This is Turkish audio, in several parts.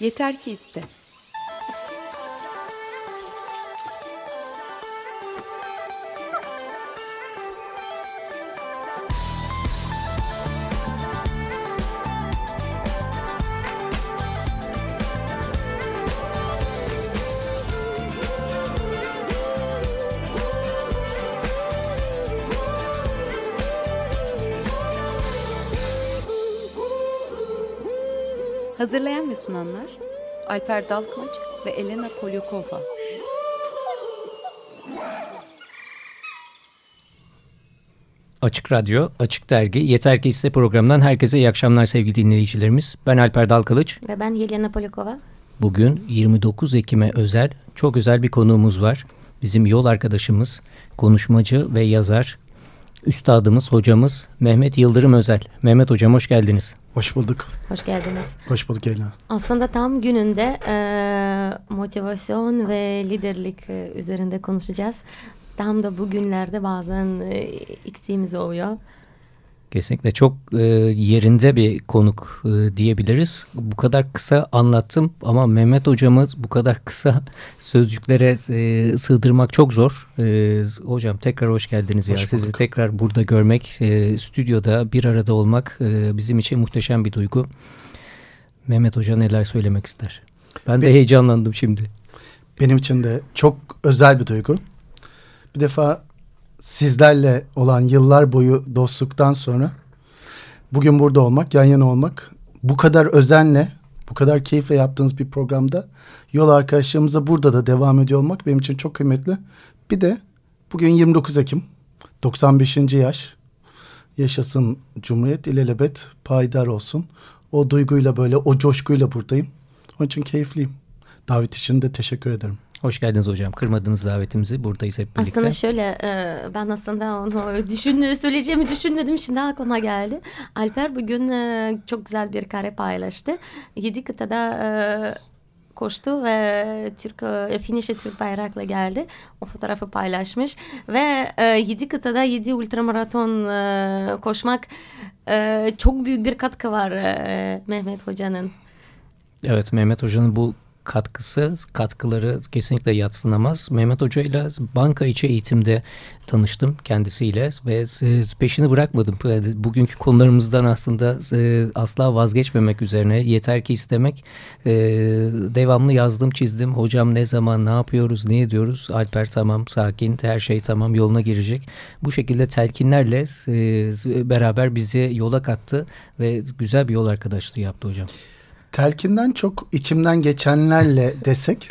Yeter ki iste. Sunanlar Alper Dalkmaç ve Elena Polyakova. Açık Radyo, Açık Dergi, Yeter Ki İste programından herkese iyi akşamlar sevgili dinleyicilerimiz. Ben Alper Dalkılıç. Ve ben Yelena Polikova. Bugün 29 Ekim'e özel, çok özel bir konuğumuz var. Bizim yol arkadaşımız, konuşmacı ve yazar, üstadımız, hocamız Mehmet Yıldırım Özel. Mehmet Hocam hoş geldiniz. Hoş bulduk. Hoş geldiniz. Hoş bulduk Elena. Aslında tam gününde e, motivasyon ve liderlik e, üzerinde konuşacağız. Tam da bugünlerde bazen e, eksiğimiz oluyor. Kesinlikle çok e, yerinde bir konuk e, diyebiliriz. Bu kadar kısa anlattım ama Mehmet hocamı bu kadar kısa sözcüklere e, sığdırmak çok zor. E, hocam tekrar hoş geldiniz. Hoş ya. Sizi tekrar burada görmek, e, stüdyoda bir arada olmak e, bizim için muhteşem bir duygu. Mehmet Hoca neler söylemek ister? Ben de Be heyecanlandım şimdi. Benim için de çok özel bir duygu. Bir defa sizlerle olan yıllar boyu dostluktan sonra bugün burada olmak, yan yana olmak, bu kadar özenle, bu kadar keyifle yaptığınız bir programda yol arkadaşlarımıza burada da devam ediyor olmak benim için çok kıymetli. Bir de bugün 29 Ekim, 95. yaş. Yaşasın Cumhuriyet ilelebet payidar olsun. O duyguyla böyle, o coşkuyla buradayım. Onun için keyifliyim. Davet için de teşekkür ederim. Hoş geldiniz hocam. Kırmadınız davetimizi. Buradayız hep birlikte. Aslında şöyle e, ben aslında onu düşün, söyleyeceğimi düşünmedim. Şimdi aklıma geldi. Alper bugün e, çok güzel bir kare paylaştı. Yedi kıtada e, koştu ve Türk finişe Türk bayrakla geldi. O fotoğrafı paylaşmış ve yedi kıtada yedi ultramaraton koşmak çok büyük bir katkı var Mehmet Hoca'nın. Evet Mehmet Hoca'nın bu katkısı, katkıları kesinlikle yatsınamaz. Mehmet Hoca ile banka içi eğitimde tanıştım kendisiyle ve e, peşini bırakmadım. Bugünkü konularımızdan aslında e, asla vazgeçmemek üzerine yeter ki istemek. E, devamlı yazdım, çizdim. Hocam ne zaman, ne yapıyoruz, ne ediyoruz? Alper tamam, sakin, her şey tamam, yoluna girecek. Bu şekilde telkinlerle beraber bizi yola kattı ve güzel bir yol arkadaşlığı yaptı hocam telkinden çok içimden geçenlerle desek.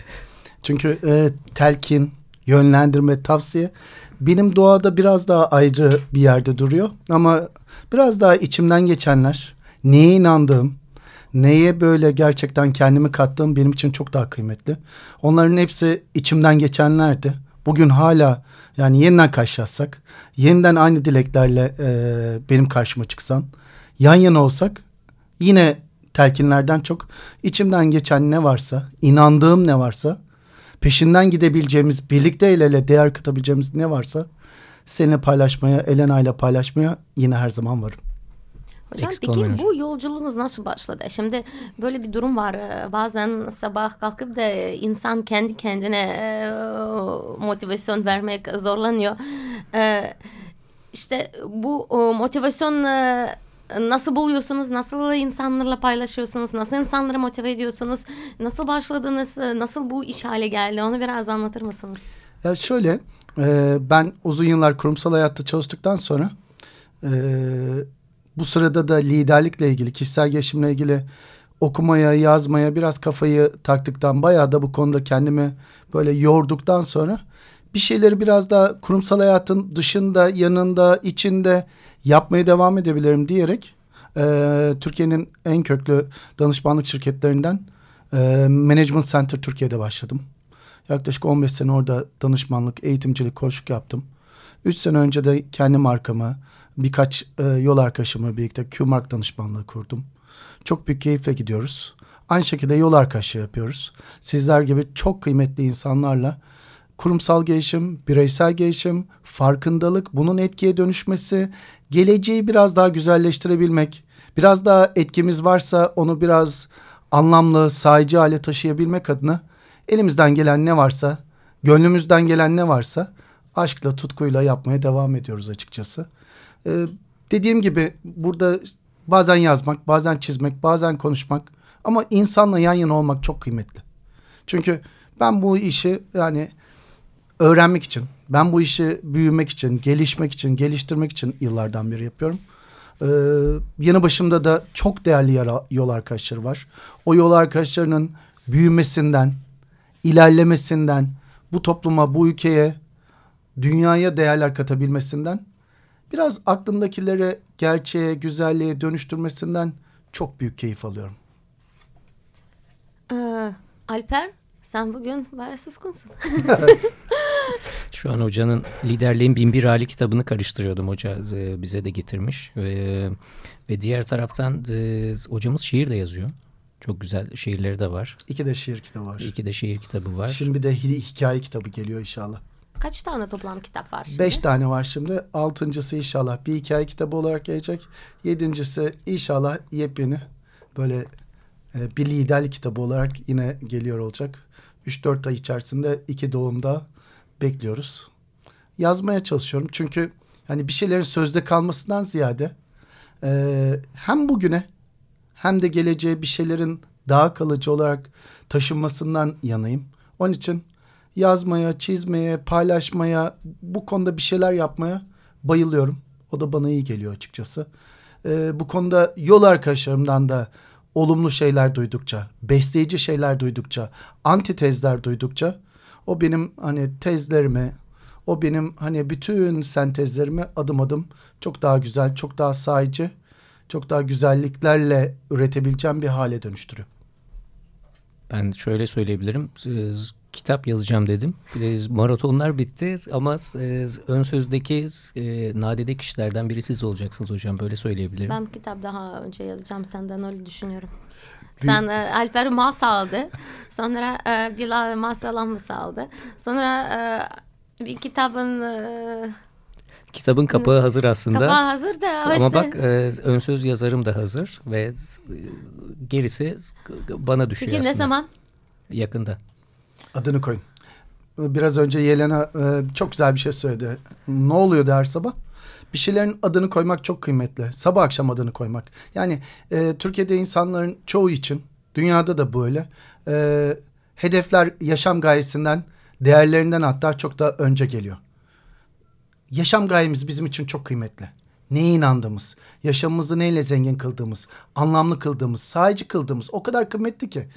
Çünkü e, telkin, yönlendirme, tavsiye benim doğada biraz daha ayrı bir yerde duruyor. Ama biraz daha içimden geçenler, neye inandığım, neye böyle gerçekten kendimi kattığım benim için çok daha kıymetli. Onların hepsi içimden geçenlerdi. Bugün hala yani yeniden karşılaşsak, yeniden aynı dileklerle e, benim karşıma çıksan, yan yana olsak yine telkinlerden çok içimden geçen ne varsa, inandığım ne varsa, peşinden gidebileceğimiz, birlikte el ele değer katabileceğimiz ne varsa seninle paylaşmaya, Elena ile paylaşmaya yine her zaman varım. Hocam Eksik peki bu yolculuğunuz nasıl başladı? Şimdi böyle bir durum var. Bazen sabah kalkıp da insan kendi kendine e, motivasyon vermek zorlanıyor. E, işte bu motivasyon e, nasıl buluyorsunuz? Nasıl insanlarla paylaşıyorsunuz? Nasıl insanları motive ediyorsunuz? Nasıl başladınız? Nasıl bu iş hale geldi? Onu biraz anlatır mısınız? Ya şöyle e, ben uzun yıllar kurumsal hayatta çalıştıktan sonra e, bu sırada da liderlikle ilgili, kişisel gelişimle ilgili okumaya, yazmaya biraz kafayı taktıktan bayağı da bu konuda kendimi böyle yorduktan sonra bir şeyleri biraz daha kurumsal hayatın dışında, yanında, içinde yapmaya devam edebilirim diyerek e, Türkiye'nin en köklü danışmanlık şirketlerinden e, Management Center Türkiye'de başladım. Yaklaşık 15 sene orada danışmanlık, eğitimcilik, koşuk yaptım. 3 sene önce de kendi markamı, birkaç e, yol arkadaşımla birlikte Q-Mark danışmanlığı kurdum. Çok büyük keyifle gidiyoruz. Aynı şekilde yol arkadaşlığı yapıyoruz. Sizler gibi çok kıymetli insanlarla kurumsal gelişim, bireysel gelişim, farkındalık, bunun etkiye dönüşmesi, geleceği biraz daha güzelleştirebilmek, biraz daha etkimiz varsa onu biraz anlamlı, sahici hale taşıyabilmek adına elimizden gelen ne varsa, gönlümüzden gelen ne varsa aşkla, tutkuyla yapmaya devam ediyoruz açıkçası. Ee, dediğim gibi burada bazen yazmak, bazen çizmek, bazen konuşmak ama insanla yan yana olmak çok kıymetli. Çünkü ben bu işi yani öğrenmek için, ben bu işi büyümek için, gelişmek için, geliştirmek için yıllardan beri yapıyorum. Ee, yanı başımda da çok değerli yara, yol arkadaşları var. O yol arkadaşlarının büyümesinden, ilerlemesinden, bu topluma, bu ülkeye, dünyaya değerler katabilmesinden, biraz aklımdakileri gerçeğe, güzelliğe dönüştürmesinden çok büyük keyif alıyorum. Ee, Alper, sen bugün bayağı suskunsun. Şu an hocanın liderliğin binbir hali kitabını karıştırıyordum. Hoca e, bize de getirmiş. Ve, ve diğer taraftan e, hocamız şiir de yazıyor. Çok güzel şiirleri de var. İki de şiir kitabı var. İki de şiir kitabı var. Şimdi de hikaye kitabı geliyor inşallah. Kaç tane toplam kitap var şimdi? Beş tane var şimdi. Altıncısı inşallah bir hikaye kitabı olarak gelecek. Yedincisi inşallah yepyeni böyle e, bir liderlik kitabı olarak yine geliyor olacak. 3-4 ay içerisinde iki doğumda bekliyoruz. Yazmaya çalışıyorum çünkü hani bir şeylerin sözde kalmasından ziyade e, hem bugüne hem de geleceğe bir şeylerin daha kalıcı olarak taşınmasından yanayım. Onun için yazmaya, çizmeye, paylaşmaya, bu konuda bir şeyler yapmaya bayılıyorum. O da bana iyi geliyor açıkçası. Ee, bu konuda yol arkadaşlarımdan da olumlu şeyler duydukça, besleyici şeyler duydukça, antitezler duydukça o benim hani tezlerimi, o benim hani bütün sentezlerimi adım adım çok daha güzel, çok daha sahici, çok daha güzelliklerle üretebileceğim bir hale dönüştürüyor. Ben şöyle söyleyebilirim. Kitap yazacağım dedim. Maratonlar bitti ama ön sözdeki nadide kişilerden biri siz olacaksınız hocam. Böyle söyleyebilirim. Ben kitap daha önce yazacağım senden öyle düşünüyorum. Sen e, Alper Mas aldı. Sonra e, Bilal Masalamız aldı. Sonra e, bir kitabın e, Kitabın kapağı hazır aslında. Kapağı hazır da Ama işte... bak e, ön söz yazarım da hazır ve e, gerisi bana düşüyor Peki aslında. ne zaman? Yakında. Adını koyun. Biraz önce Yelena e, çok güzel bir şey söyledi. Ne oluyor her sabah? Bir şeylerin adını koymak çok kıymetli. Sabah akşam adını koymak. Yani e, Türkiye'de insanların çoğu için, dünyada da böyle. E, hedefler yaşam gayesinden, değerlerinden hatta çok daha önce geliyor yaşam gayemiz bizim için çok kıymetli. Neye inandığımız, yaşamımızı neyle zengin kıldığımız, anlamlı kıldığımız, sahici kıldığımız o kadar kıymetli ki.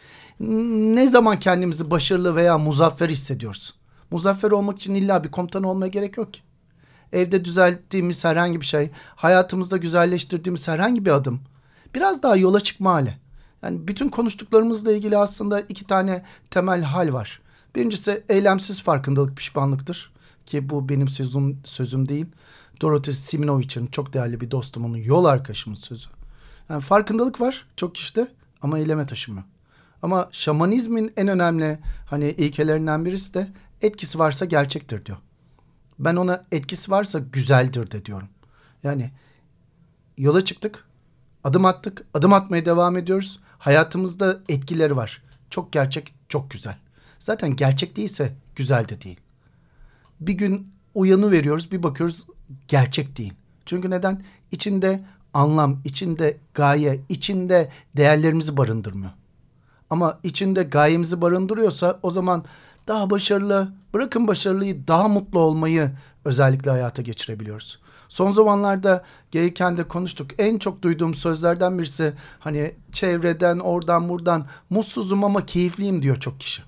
Ne zaman kendimizi başarılı veya muzaffer hissediyoruz? Muzaffer olmak için illa bir komutan olmaya gerek yok ki. Evde düzelttiğimiz herhangi bir şey, hayatımızda güzelleştirdiğimiz herhangi bir adım, biraz daha yola çıkma hali. Yani bütün konuştuklarımızla ilgili aslında iki tane temel hal var. Birincisi eylemsiz farkındalık pişmanlıktır ki bu benim sözüm, sözüm değil. Dorothy Siminovic'in çok değerli bir dostumun yol arkadaşımın sözü. Yani farkındalık var çok işte ama eyleme taşımıyor. Ama şamanizmin en önemli hani ilkelerinden birisi de etkisi varsa gerçektir diyor. Ben ona etkisi varsa güzeldir de diyorum. Yani yola çıktık, adım attık, adım atmaya devam ediyoruz. Hayatımızda etkileri var. Çok gerçek, çok güzel. Zaten gerçek değilse güzel de değil bir gün uyanı veriyoruz bir bakıyoruz gerçek değil. Çünkü neden? İçinde anlam, içinde gaye, içinde değerlerimizi barındırmıyor. Ama içinde gayemizi barındırıyorsa o zaman daha başarılı, bırakın başarılıyı daha mutlu olmayı özellikle hayata geçirebiliyoruz. Son zamanlarda gelirken de konuştuk. En çok duyduğum sözlerden birisi hani çevreden oradan buradan mutsuzum ama keyifliyim diyor çok kişi.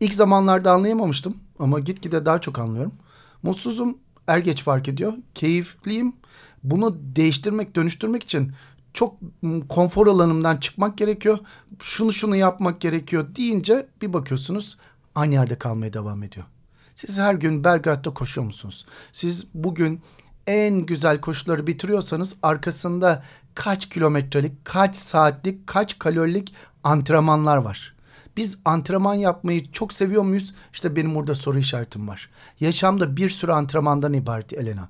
İlk zamanlarda anlayamamıştım ama gitgide daha çok anlıyorum. Mutsuzum er geç fark ediyor. Keyifliyim. Bunu değiştirmek, dönüştürmek için çok konfor alanımdan çıkmak gerekiyor. Şunu şunu yapmak gerekiyor deyince bir bakıyorsunuz aynı yerde kalmaya devam ediyor. Siz her gün Belgrad'da koşuyor musunuz? Siz bugün en güzel koşuları bitiriyorsanız arkasında kaç kilometrelik, kaç saatlik, kaç kalorilik antrenmanlar var. Biz antrenman yapmayı çok seviyor muyuz? İşte benim burada soru işaretim var. Yaşamda bir sürü antrenmandan ibaret Elena.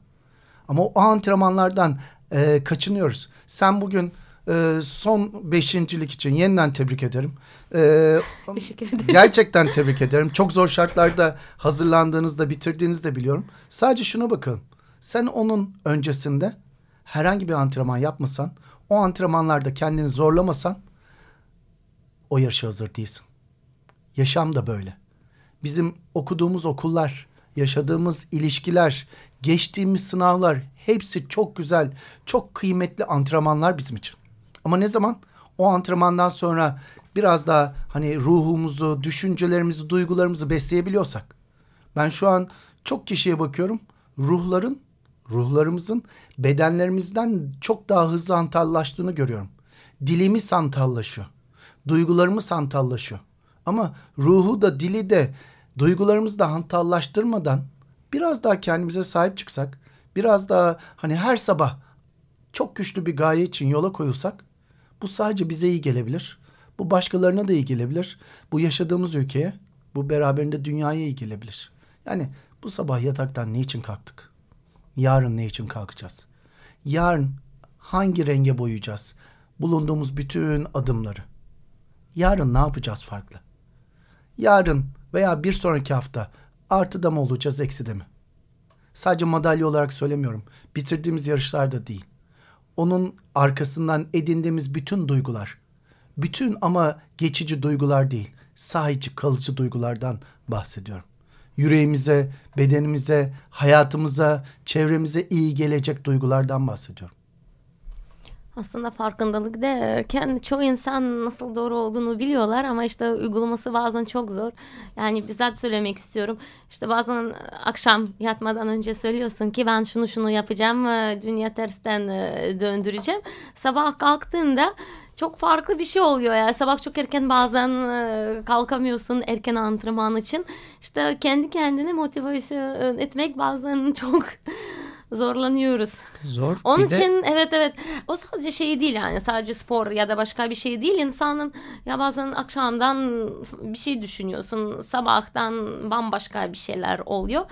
Ama o antrenmanlardan e, kaçınıyoruz. Sen bugün e, son beşincilik için yeniden tebrik ederim. E, Teşekkür ederim. Gerçekten tebrik ederim. Çok zor şartlarda hazırlandığınızda bitirdiğinizde biliyorum. Sadece şuna bakın. Sen onun öncesinde herhangi bir antrenman yapmasan, o antrenmanlarda kendini zorlamasan o yarışa hazır değilsin. Yaşam da böyle. Bizim okuduğumuz okullar, yaşadığımız ilişkiler, geçtiğimiz sınavlar hepsi çok güzel, çok kıymetli antrenmanlar bizim için. Ama ne zaman o antrenmandan sonra biraz daha hani ruhumuzu, düşüncelerimizi, duygularımızı besleyebiliyorsak. Ben şu an çok kişiye bakıyorum. Ruhların, ruhlarımızın bedenlerimizden çok daha hızlı hantallaştığını görüyorum. Dilimiz hantallaşıyor. Duygularımız hantallaşıyor. Ama ruhu da dili de duygularımızı da hantallaştırmadan biraz daha kendimize sahip çıksak, biraz daha hani her sabah çok güçlü bir gaye için yola koyulsak bu sadece bize iyi gelebilir. Bu başkalarına da iyi gelebilir. Bu yaşadığımız ülkeye, bu beraberinde dünyaya iyi gelebilir. Yani bu sabah yataktan ne için kalktık? Yarın ne için kalkacağız? Yarın hangi renge boyayacağız? Bulunduğumuz bütün adımları. Yarın ne yapacağız farklı? Yarın veya bir sonraki hafta artıda mı olacağız, eksi de mi? Sadece madalya olarak söylemiyorum. Bitirdiğimiz yarışlarda değil. Onun arkasından edindiğimiz bütün duygular, bütün ama geçici duygular değil, sahici kalıcı duygulardan bahsediyorum. Yüreğimize, bedenimize, hayatımıza, çevremize iyi gelecek duygulardan bahsediyorum. Aslında farkındalık derken çoğu insan nasıl doğru olduğunu biliyorlar ama işte uygulaması bazen çok zor. Yani bizzat söylemek istiyorum. İşte bazen akşam yatmadan önce söylüyorsun ki ben şunu şunu yapacağım, e, dünya tersten e, döndüreceğim. Sabah kalktığında çok farklı bir şey oluyor ya. Sabah çok erken bazen e, kalkamıyorsun erken antrenman için. İşte kendi kendine motivasyon etmek bazen çok zorlanıyoruz. Zor. Onun bir için de... evet evet o sadece şey değil yani sadece spor ya da başka bir şey değil insanın ya bazen akşamdan bir şey düşünüyorsun sabahtan bambaşka bir şeyler oluyor.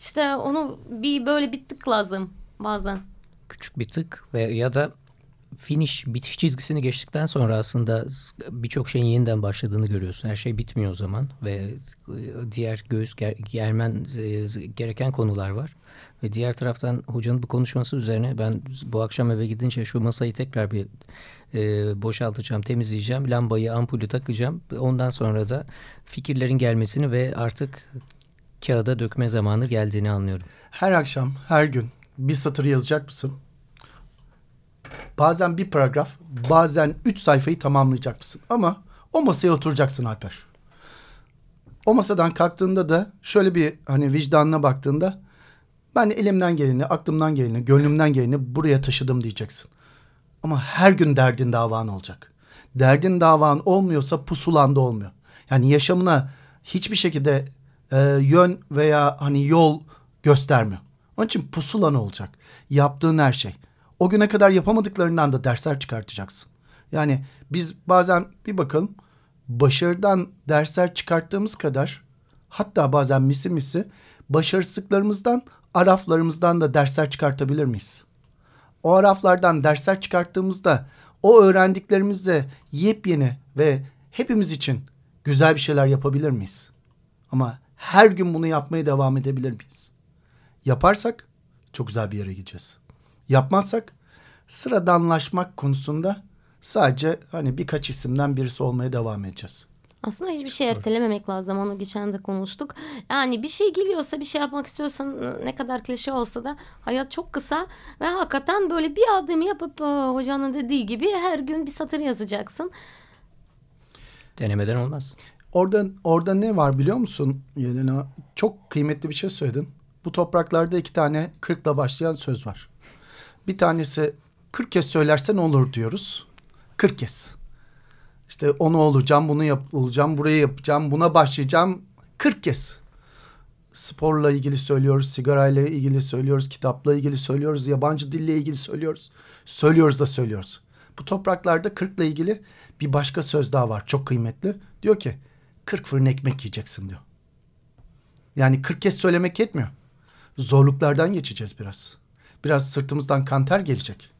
İşte onu bir böyle bir tık lazım bazen. Küçük bir tık ve ya da finish bitiş çizgisini geçtikten sonra aslında birçok şeyin yeniden başladığını görüyorsun. Her şey bitmiyor o zaman ve e, diğer göğüs ger germen e, gereken konular var. Ve diğer taraftan hocanın bu konuşması üzerine ben bu akşam eve gidince şu masayı tekrar bir e, boşaltacağım, temizleyeceğim. Lambayı, ampulü takacağım. Ondan sonra da fikirlerin gelmesini ve artık kağıda dökme zamanı geldiğini anlıyorum. Her akşam, her gün bir satır yazacak mısın? Bazen bir paragraf, bazen üç sayfayı tamamlayacak mısın? Ama o masaya oturacaksın Alper. O masadan kalktığında da şöyle bir hani vicdanına baktığında ben elimden geleni, aklımdan geleni, gönlümden geleni buraya taşıdım diyeceksin. Ama her gün derdin davan olacak. Derdin davan olmuyorsa pusulanda olmuyor. Yani yaşamına hiçbir şekilde e, yön veya hani yol göstermiyor. Onun için pusulan olacak. Yaptığın her şey. O güne kadar yapamadıklarından da dersler çıkartacaksın. Yani biz bazen bir bakalım başarıdan dersler çıkarttığımız kadar hatta bazen misi misi başarısızlıklarımızdan araflarımızdan da dersler çıkartabilir miyiz? O araflardan dersler çıkarttığımızda o öğrendiklerimizle yepyeni ve hepimiz için güzel bir şeyler yapabilir miyiz? Ama her gün bunu yapmaya devam edebilir miyiz? Yaparsak çok güzel bir yere gideceğiz. Yapmazsak sıradanlaşmak konusunda sadece hani birkaç isimden birisi olmaya devam edeceğiz. Aslında hiçbir şey ertelememek lazım. Onu geçen de konuştuk. Yani bir şey geliyorsa bir şey yapmak istiyorsan ne kadar klişe olsa da hayat çok kısa ve hakikaten böyle bir adım yapıp hocanın dediği gibi her gün bir satır yazacaksın. Denemeden olmaz. Orada orada ne var biliyor musun Yelena? Çok kıymetli bir şey söyledin. Bu topraklarda iki tane kırkla başlayan söz var. Bir tanesi kırk kez söylersen olur diyoruz. Kırk kez. İşte onu olacağım, bunu yap olacağım, burayı yapacağım, buna başlayacağım. 40 kez. Sporla ilgili söylüyoruz, sigarayla ilgili söylüyoruz, kitapla ilgili söylüyoruz, yabancı dille ilgili söylüyoruz. Söylüyoruz da söylüyoruz. Bu topraklarda 40 ile ilgili bir başka söz daha var. Çok kıymetli. Diyor ki 40 fırın ekmek yiyeceksin diyor. Yani 40 kez söylemek yetmiyor. Zorluklardan geçeceğiz biraz. Biraz sırtımızdan kanter gelecek.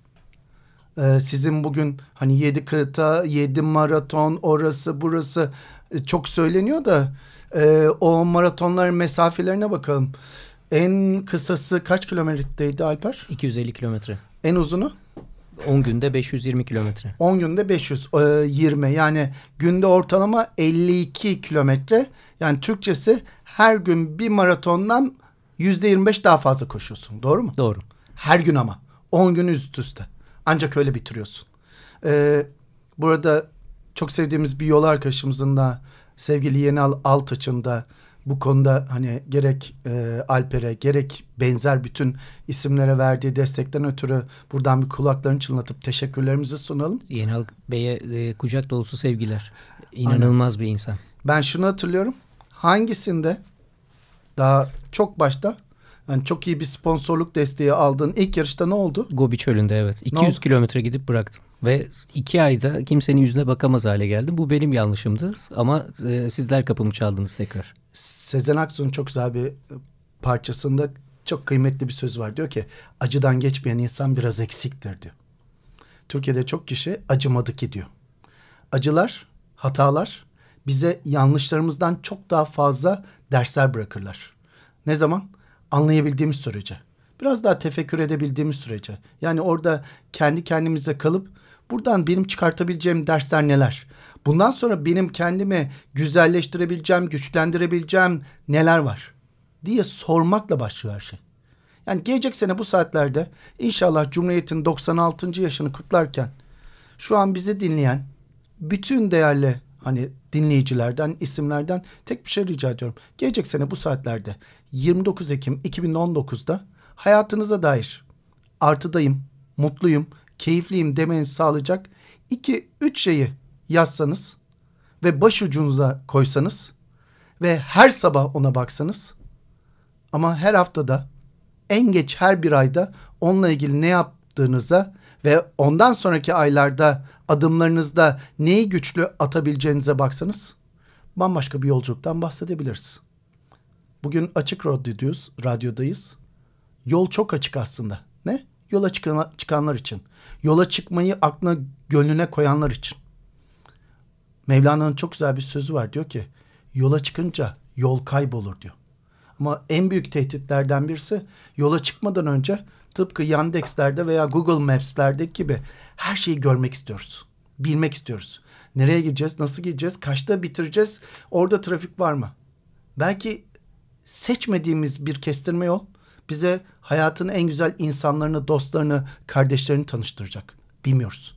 Ee, sizin bugün hani yedi kırta, yedi maraton, orası burası e, çok söyleniyor da e, o maratonların mesafelerine bakalım. En kısası kaç kilometredeydi Alper? 250 kilometre. En uzunu? 10 günde 520 kilometre. 10 günde 520 yani günde ortalama 52 kilometre. Yani Türkçesi her gün bir maratondan yüzde 25 daha fazla koşuyorsun. Doğru mu? Doğru. Her gün ama. 10 gün üst üste. Ancak öyle bitiriyorsun. Ee, burada çok sevdiğimiz bir yol arkadaşımızın da sevgili Yenal Altıç'ın da bu konuda hani gerek e, Alper'e gerek benzer bütün isimlere verdiği destekten ötürü buradan bir kulaklarını çınlatıp teşekkürlerimizi sunalım. Yenal Bey'e e, kucak dolusu sevgiler. İnanılmaz Aynen. bir insan. Ben şunu hatırlıyorum. Hangisinde daha çok başta yani çok iyi bir sponsorluk desteği aldığın ilk yarışta ne oldu? Gobi çölünde evet. 200 kilometre gidip bıraktım. Ve iki ayda kimsenin yüzüne bakamaz hale geldim. Bu benim yanlışımdı. Ama e, sizler kapımı çaldınız tekrar. Sezen Aksu'nun çok güzel bir parçasında çok kıymetli bir söz var. Diyor ki acıdan geçmeyen insan biraz eksiktir diyor. Türkiye'de çok kişi acımadı ki diyor. Acılar, hatalar bize yanlışlarımızdan çok daha fazla dersler bırakırlar. Ne zaman? Anlayabildiğimiz sürece. Biraz daha tefekkür edebildiğimiz sürece. Yani orada kendi kendimize kalıp buradan benim çıkartabileceğim dersler neler? Bundan sonra benim kendimi güzelleştirebileceğim, güçlendirebileceğim neler var? diye sormakla başlıyor her şey. Yani gelecek sene bu saatlerde inşallah Cumhuriyet'in 96. yaşını kutlarken şu an bizi dinleyen bütün değerli hani dinleyicilerden, isimlerden tek bir şey rica ediyorum. Gelecek sene bu saatlerde 29 Ekim 2019'da hayatınıza dair artıdayım, mutluyum, keyifliyim demenizi sağlayacak iki üç şeyi yazsanız ve başucunuza koysanız ve her sabah ona baksanız ama her haftada en geç her bir ayda onunla ilgili ne yaptığınıza ve ondan sonraki aylarda adımlarınızda neyi güçlü atabileceğinize baksanız bambaşka bir yolculuktan bahsedebiliriz. Bugün açık radyodayız, radyodayız. Yol çok açık aslında. Ne? Yola çıkanlar için. Yola çıkmayı aklına gönlüne koyanlar için. Mevlana'nın çok güzel bir sözü var. Diyor ki yola çıkınca yol kaybolur diyor. Ama en büyük tehditlerden birisi yola çıkmadan önce tıpkı Yandex'lerde veya Google Maps'lerdeki gibi her şeyi görmek istiyoruz. Bilmek istiyoruz. Nereye gideceğiz, nasıl gideceğiz, kaçta bitireceğiz, orada trafik var mı? Belki seçmediğimiz bir kestirme yol bize hayatın en güzel insanlarını, dostlarını, kardeşlerini tanıştıracak. Bilmiyoruz.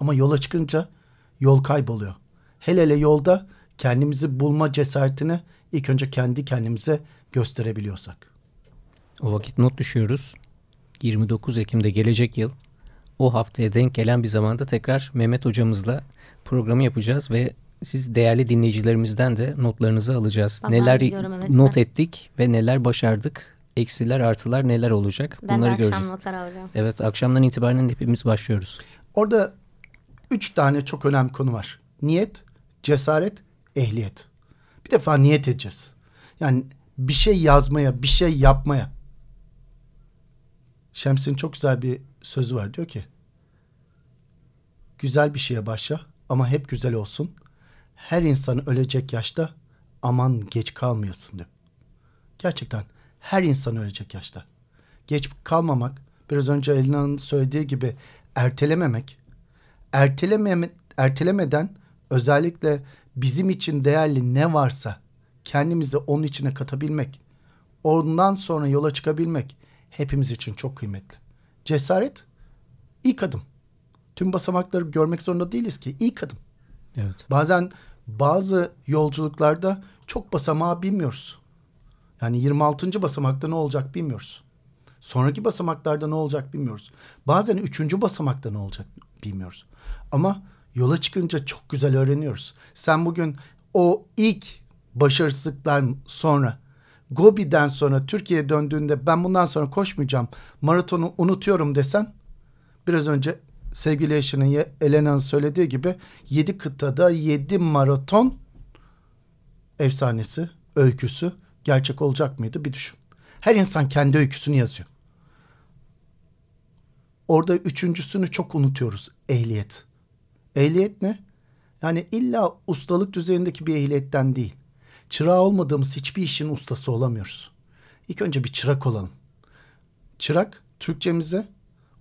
Ama yola çıkınca yol kayboluyor. Hele hele yolda kendimizi bulma cesaretini ilk önce kendi kendimize gösterebiliyorsak. O vakit not düşüyoruz. 29 Ekim'de gelecek yıl o haftaya denk gelen bir zamanda tekrar Mehmet hocamızla programı yapacağız ve siz değerli dinleyicilerimizden de notlarınızı alacağız. Ben neler not ettik ve neler başardık, eksiler artılar neler olacak ben bunları göreceğiz. akşam notlar alacağım. Evet akşamdan itibaren hepimiz başlıyoruz. Orada üç tane çok önemli konu var. Niyet, cesaret, ehliyet. Bir defa niyet edeceğiz. Yani bir şey yazmaya, bir şey yapmaya. Şems'in çok güzel bir sözü var. Diyor ki güzel bir şeye başla ama hep güzel olsun. Her insan ölecek yaşta aman geç kalmayasın diyor. Gerçekten her insan ölecek yaşta. Geç kalmamak, biraz önce Elina'nın söylediği gibi ertelememek, ertelememe, ertelemeden özellikle bizim için değerli ne varsa kendimizi onun içine katabilmek, ondan sonra yola çıkabilmek hepimiz için çok kıymetli. Cesaret ilk adım. Tüm basamakları görmek zorunda değiliz ki ilk adım. Evet. Bazen bazı yolculuklarda çok basamağı bilmiyoruz. Yani 26. basamakta ne olacak bilmiyoruz. Sonraki basamaklarda ne olacak bilmiyoruz. Bazen üçüncü basamakta ne olacak bilmiyoruz. Ama yola çıkınca çok güzel öğreniyoruz. Sen bugün o ilk başarısızlıktan sonra Gobi'den sonra Türkiye'ye döndüğünde ben bundan sonra koşmayacağım maratonu unutuyorum desen biraz önce sevgili eşinin Elena'nın söylediği gibi yedi kıtada yedi maraton efsanesi, öyküsü gerçek olacak mıydı bir düşün. Her insan kendi öyküsünü yazıyor. Orada üçüncüsünü çok unutuyoruz. Ehliyet. Ehliyet ne? Yani illa ustalık düzeyindeki bir ehliyetten değil. Çırağı olmadığımız hiçbir işin ustası olamıyoruz. İlk önce bir çırak olalım. Çırak Türkçemize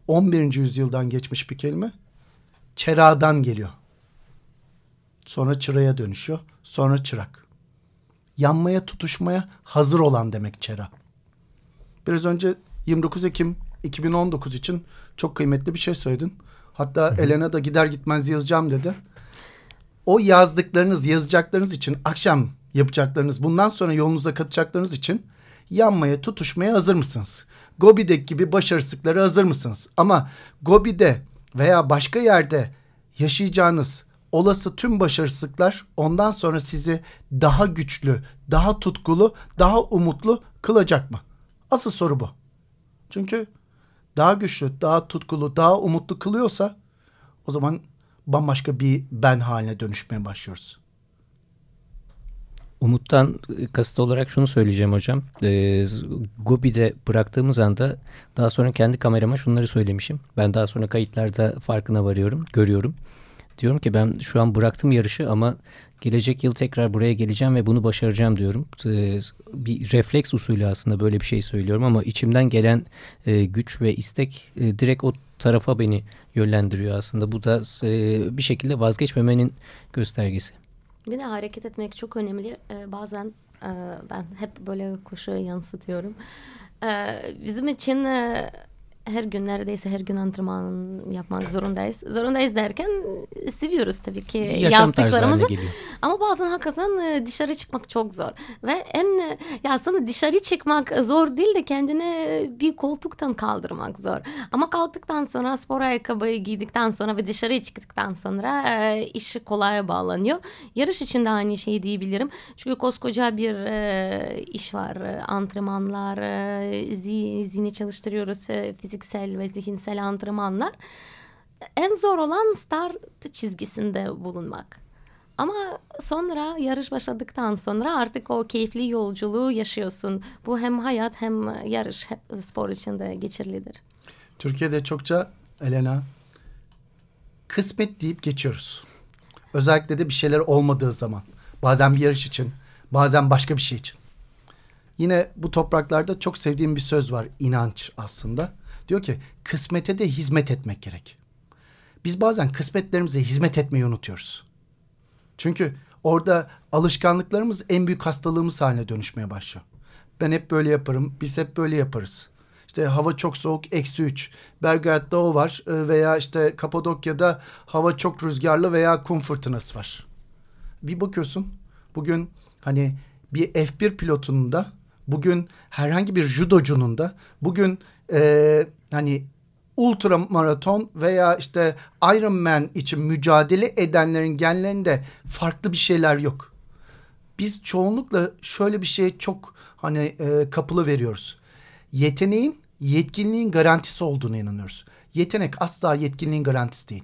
11. yüzyıldan geçmiş bir kelime. Çerağdan geliyor. Sonra çıraya dönüşüyor. Sonra çırak. Yanmaya, tutuşmaya hazır olan demek çera. Biraz önce 29 Ekim 2019 için çok kıymetli bir şey söyledin. Hatta Hı-hı. Elena da gider gitmez yazacağım dedi. O yazdıklarınız, yazacaklarınız için akşam yapacaklarınız, bundan sonra yolunuza katacaklarınız için yanmaya, tutuşmaya hazır mısınız? Gobi'deki gibi başarısızlıklara hazır mısınız? Ama Gobi'de veya başka yerde yaşayacağınız olası tüm başarısızlıklar ondan sonra sizi daha güçlü, daha tutkulu, daha umutlu kılacak mı? Asıl soru bu. Çünkü daha güçlü, daha tutkulu, daha umutlu kılıyorsa o zaman bambaşka bir ben haline dönüşmeye başlıyoruz. Umut'tan kasıt olarak şunu söyleyeceğim hocam. E, Gobi'de bıraktığımız anda daha sonra kendi kamerama şunları söylemişim. Ben daha sonra kayıtlarda farkına varıyorum, görüyorum. Diyorum ki ben şu an bıraktım yarışı ama gelecek yıl tekrar buraya geleceğim ve bunu başaracağım diyorum. E, bir refleks usulü aslında böyle bir şey söylüyorum ama içimden gelen e, güç ve istek e, direkt o tarafa beni yönlendiriyor aslında. Bu da e, bir şekilde vazgeçmemenin göstergesi. Bir de hareket etmek çok önemli. Ee, bazen e, ben hep böyle koşu yansıtıyorum. Ee, bizim için e, her gün neredeyse her gün antrenman yapmak zorundayız. Zorundayız derken seviyoruz tabii ki Yaşam yaptıklarımızı. Ama bazen hakikaten e, dışarı çıkmak çok zor. Ve en e, ya aslında dışarı çıkmak zor değil de kendine bir koltuktan kaldırmak zor. Ama kalktıktan sonra spor ayakkabıyı giydikten sonra ve dışarı çıktıktan sonra e, işi kolay bağlanıyor. Yarış için de aynı şeyi diyebilirim. Çünkü koskoca bir e, iş var. Antrenmanlar, e, zihni çalıştırıyoruz, e, fiziksel ve zihinsel antrenmanlar. En zor olan start çizgisinde bulunmak. Ama sonra yarış başladıktan sonra artık o keyifli yolculuğu yaşıyorsun. Bu hem hayat hem yarış hep spor için de geçerlidir. Türkiye'de çokça Elena kısmet deyip geçiyoruz. Özellikle de bir şeyler olmadığı zaman. Bazen bir yarış için, bazen başka bir şey için. Yine bu topraklarda çok sevdiğim bir söz var inanç aslında. Diyor ki kısmete de hizmet etmek gerek. Biz bazen kısmetlerimize hizmet etmeyi unutuyoruz. Çünkü orada alışkanlıklarımız en büyük hastalığımız haline dönüşmeye başlıyor. Ben hep böyle yaparım, biz hep böyle yaparız. İşte hava çok soğuk, eksi üç. Belgrad'da o var e, veya işte Kapadokya'da hava çok rüzgarlı veya kum fırtınası var. Bir bakıyorsun bugün hani bir F1 pilotunun da bugün herhangi bir judocunun da bugün e, hani ultra maraton veya işte Ironman için mücadele edenlerin genlerinde farklı bir şeyler yok. Biz çoğunlukla şöyle bir şeye çok hani e, kapılı veriyoruz. Yeteneğin yetkinliğin garantisi olduğunu inanıyoruz. Yetenek asla yetkinliğin garantisi değil.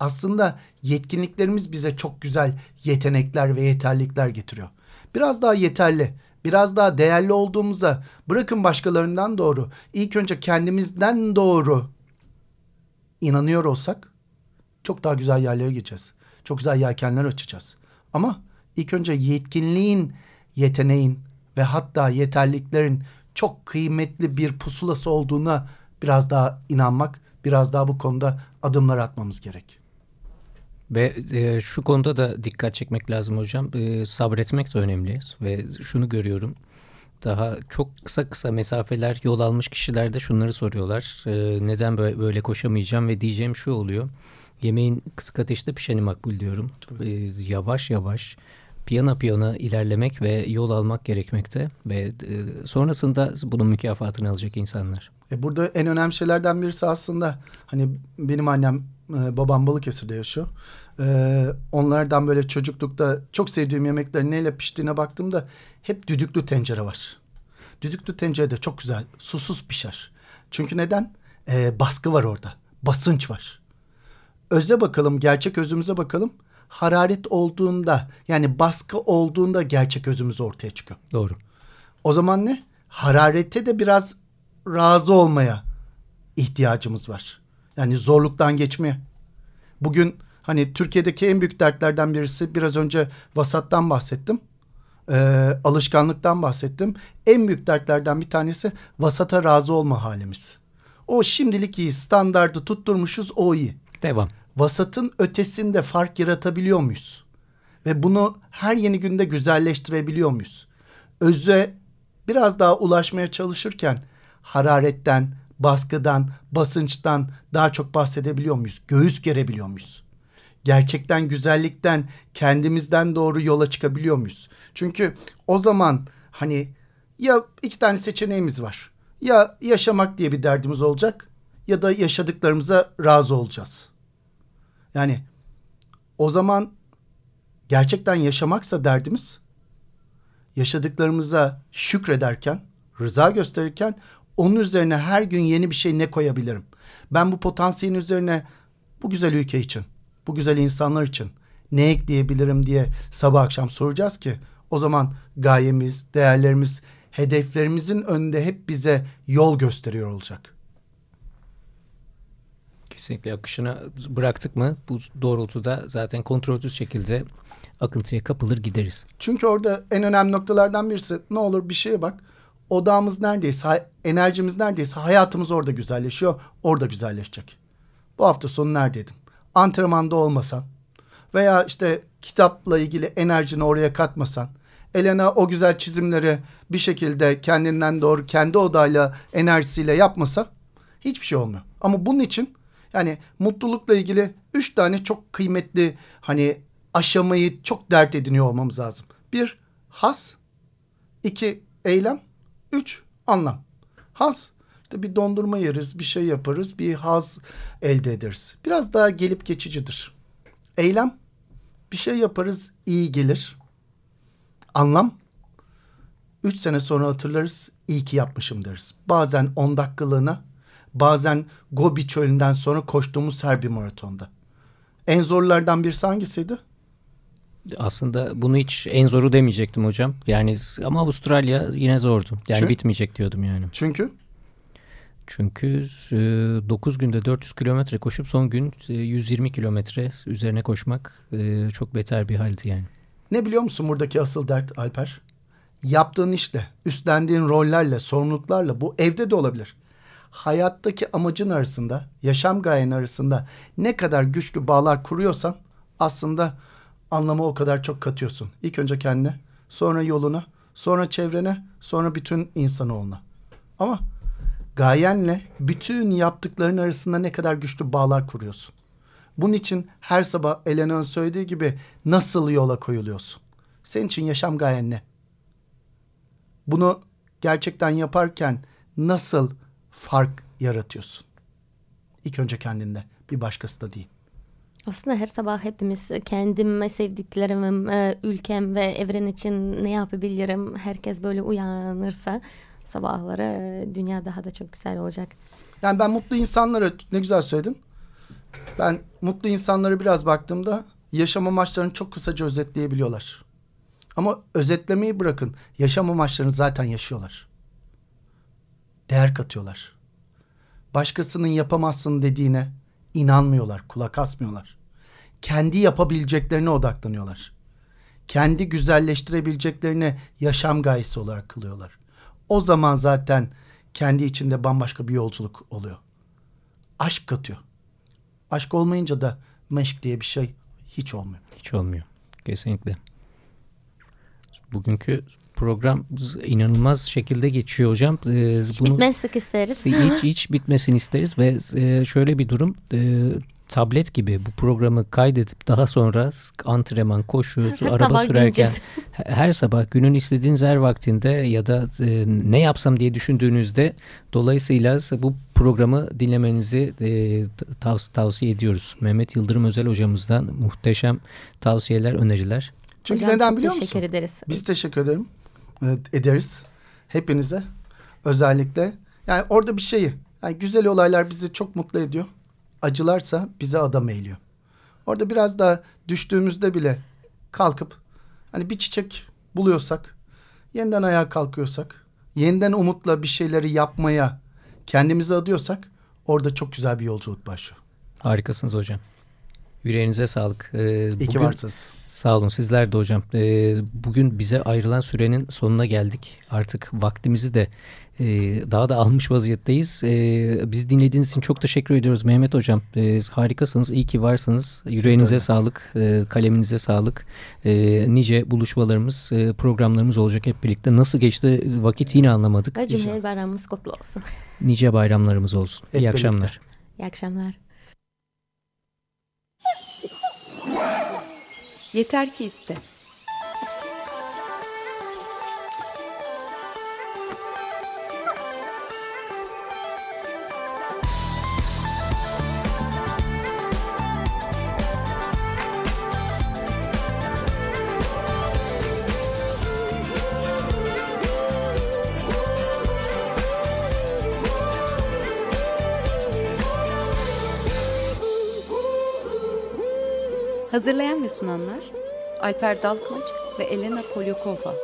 Aslında yetkinliklerimiz bize çok güzel yetenekler ve yeterlilikler getiriyor. Biraz daha yeterli, biraz daha değerli olduğumuza bırakın başkalarından doğru ilk önce kendimizden doğru inanıyor olsak çok daha güzel yerlere gideceğiz. Çok güzel yelkenler açacağız. Ama ilk önce yetkinliğin, yeteneğin ve hatta yeterliklerin çok kıymetli bir pusulası olduğuna biraz daha inanmak, biraz daha bu konuda adımlar atmamız gerek. Ve e, şu konuda da dikkat çekmek lazım hocam. E, sabretmek de önemli ve şunu görüyorum. Daha çok kısa kısa mesafeler yol almış kişilerde şunları soruyorlar. E, neden böyle, böyle koşamayacağım ve diyeceğim şu oluyor. Yemeğin kısık ateşte pişeni makbul diyorum. E, yavaş yavaş piyano piyano ilerlemek ve yol almak gerekmekte ve e, sonrasında bunun mükafatını alacak insanlar. E burada en önemli şeylerden birisi aslında hani benim annem e, babam Balıkesir'de yaşıyor. E, onlardan böyle çocuklukta çok sevdiğim yemeklerin neyle piştiğine baktığımda hep düdüklü tencere var. Düdüklü tencerede çok güzel susuz pişer. Çünkü neden? E, baskı var orada. Basınç var. Öze bakalım, gerçek özümüze bakalım. Hararet olduğunda yani baskı olduğunda gerçek özümüz ortaya çıkıyor. Doğru. O zaman ne? Hararete de biraz razı olmaya ihtiyacımız var. Yani zorluktan geçmeye. Bugün hani Türkiye'deki en büyük dertlerden birisi biraz önce vasattan bahsettim. Ee, alışkanlıktan bahsettim. En büyük dertlerden bir tanesi vasata razı olma halimiz. O şimdilik iyi standardı tutturmuşuz o iyi. Devam. Vasatın ötesinde fark yaratabiliyor muyuz? Ve bunu her yeni günde güzelleştirebiliyor muyuz? Öze biraz daha ulaşmaya çalışırken hararetten, baskıdan, basınçtan daha çok bahsedebiliyor muyuz? Göğüs gerebiliyor muyuz? Gerçekten güzellikten kendimizden doğru yola çıkabiliyor muyuz? Çünkü o zaman hani ya iki tane seçeneğimiz var. Ya yaşamak diye bir derdimiz olacak ya da yaşadıklarımıza razı olacağız. Yani o zaman gerçekten yaşamaksa derdimiz yaşadıklarımıza şükrederken, rıza gösterirken onun üzerine her gün yeni bir şey ne koyabilirim? Ben bu potansiyelin üzerine bu güzel ülke için, bu güzel insanlar için ne ekleyebilirim diye sabah akşam soracağız ki o zaman gayemiz, değerlerimiz, hedeflerimizin önünde hep bize yol gösteriyor olacak. Kesinlikle akışına bıraktık mı bu doğrultuda zaten kontrolsüz şekilde akıntıya kapılır gideriz. Çünkü orada en önemli noktalardan birisi ne olur bir şeye bak. Odağımız neredeyse, enerjimiz neredeyse hayatımız orada güzelleşiyor. Orada güzelleşecek. Bu hafta sonu neredeydin? Antrenmanda olmasan veya işte kitapla ilgili enerjini oraya katmasan, Elena o güzel çizimleri bir şekilde kendinden doğru kendi odayla enerjisiyle yapmasa hiçbir şey olmuyor. Ama bunun için yani mutlulukla ilgili üç tane çok kıymetli hani aşamayı çok dert ediniyor olmamız lazım. Bir, has. iki eylem. Üç, anlam. Has, işte bir dondurma yeriz, bir şey yaparız, bir haz elde ederiz. Biraz daha gelip geçicidir. Eylem, bir şey yaparız, iyi gelir. Anlam, üç sene sonra hatırlarız, iyi ki yapmışım deriz. Bazen on dakikalığına, bazen Gobi çölünden sonra koştuğumuz her bir maratonda. En zorlardan birisi hangisiydi? Aslında bunu hiç en zoru demeyecektim hocam. Yani ama Avustralya yine zordu. Yani Çünkü, bitmeyecek diyordum yani. Çünkü? Çünkü e, 9 günde 400 kilometre koşup son gün e, 120 kilometre üzerine koşmak e, çok beter bir haldi yani. Ne biliyor musun buradaki asıl dert Alper? Yaptığın işle, üstlendiğin rollerle, sorumluluklarla bu evde de olabilir. Hayattaki amacın arasında, yaşam gayen arasında ne kadar güçlü bağlar kuruyorsan aslında anlamı o kadar çok katıyorsun. İlk önce kendine, sonra yoluna, sonra çevrene, sonra bütün insanoğluna. Ama gayenle bütün yaptıkların arasında ne kadar güçlü bağlar kuruyorsun. Bunun için her sabah Elena'nın söylediği gibi nasıl yola koyuluyorsun? Senin için yaşam gayen ne? Bunu gerçekten yaparken nasıl fark yaratıyorsun? İlk önce kendinde, bir başkası da değil. Aslında her sabah hepimiz kendim, sevdiklerim, e, ülkem ve evren için ne yapabilirim? Herkes böyle uyanırsa sabahları e, dünya daha da çok güzel olacak. Yani ben mutlu insanlara ne güzel söyledin. Ben mutlu insanlara biraz baktığımda yaşam amaçlarını çok kısaca özetleyebiliyorlar. Ama özetlemeyi bırakın. Yaşam amaçlarını zaten yaşıyorlar. Değer katıyorlar. Başkasının yapamazsın dediğine inanmıyorlar, kulak asmıyorlar. Kendi yapabileceklerine odaklanıyorlar. Kendi güzelleştirebileceklerine yaşam gayesi olarak kılıyorlar. O zaman zaten kendi içinde bambaşka bir yolculuk oluyor. Aşk katıyor. Aşk olmayınca da meşk diye bir şey hiç olmuyor. Hiç olmuyor. Kesinlikle. Bugünkü program inanılmaz şekilde geçiyor hocam. Ee, hiç bunu, bitmezsek isteriz. Hiç, hiç bitmesini isteriz ve e, şöyle bir durum. E, tablet gibi bu programı kaydedip daha sonra antrenman, koşu, her araba sürerken her sabah günün istediğiniz her vaktinde ya da e, ne yapsam diye düşündüğünüzde dolayısıyla bu programı dinlemenizi e, tav- tavsiye ediyoruz. Mehmet Yıldırım Özel hocamızdan muhteşem tavsiyeler, öneriler. Çünkü Hocam, neden biliyor musun? Teşekkür ederiz. Biz teşekkür ederim. Ederiz. Hepinize. Özellikle. Yani orada bir şeyi. Yani güzel olaylar bizi çok mutlu ediyor acılarsa bize adam eğiliyor. Orada biraz daha düştüğümüzde bile kalkıp hani bir çiçek buluyorsak, yeniden ayağa kalkıyorsak, yeniden umutla bir şeyleri yapmaya kendimizi adıyorsak Orada çok güzel bir yolculuk başlıyor. Harikasınız hocam. Yüreğinize sağlık. Ee, İyi ki varsınız. Sağ olun sizler de hocam. Ee, bugün bize ayrılan sürenin sonuna geldik. Artık vaktimizi de e, daha da almış vaziyetteyiz. E, bizi dinlediğiniz için çok teşekkür ediyoruz Mehmet hocam. E, harikasınız. İyi ki varsınız. Yüreğinize sağlık. E, kaleminize sağlık. E, nice buluşmalarımız, e, programlarımız olacak hep birlikte. Nasıl geçti vakit yine anlamadık. Ve Cumhuriyet Bayramımız kutlu olsun. Nice bayramlarımız olsun. Hep İyi birlikte. akşamlar. İyi akşamlar. Yeter ki iste. Hazırlayan ve sunanlar Alper Dalkılıç ve Elena Polyakova.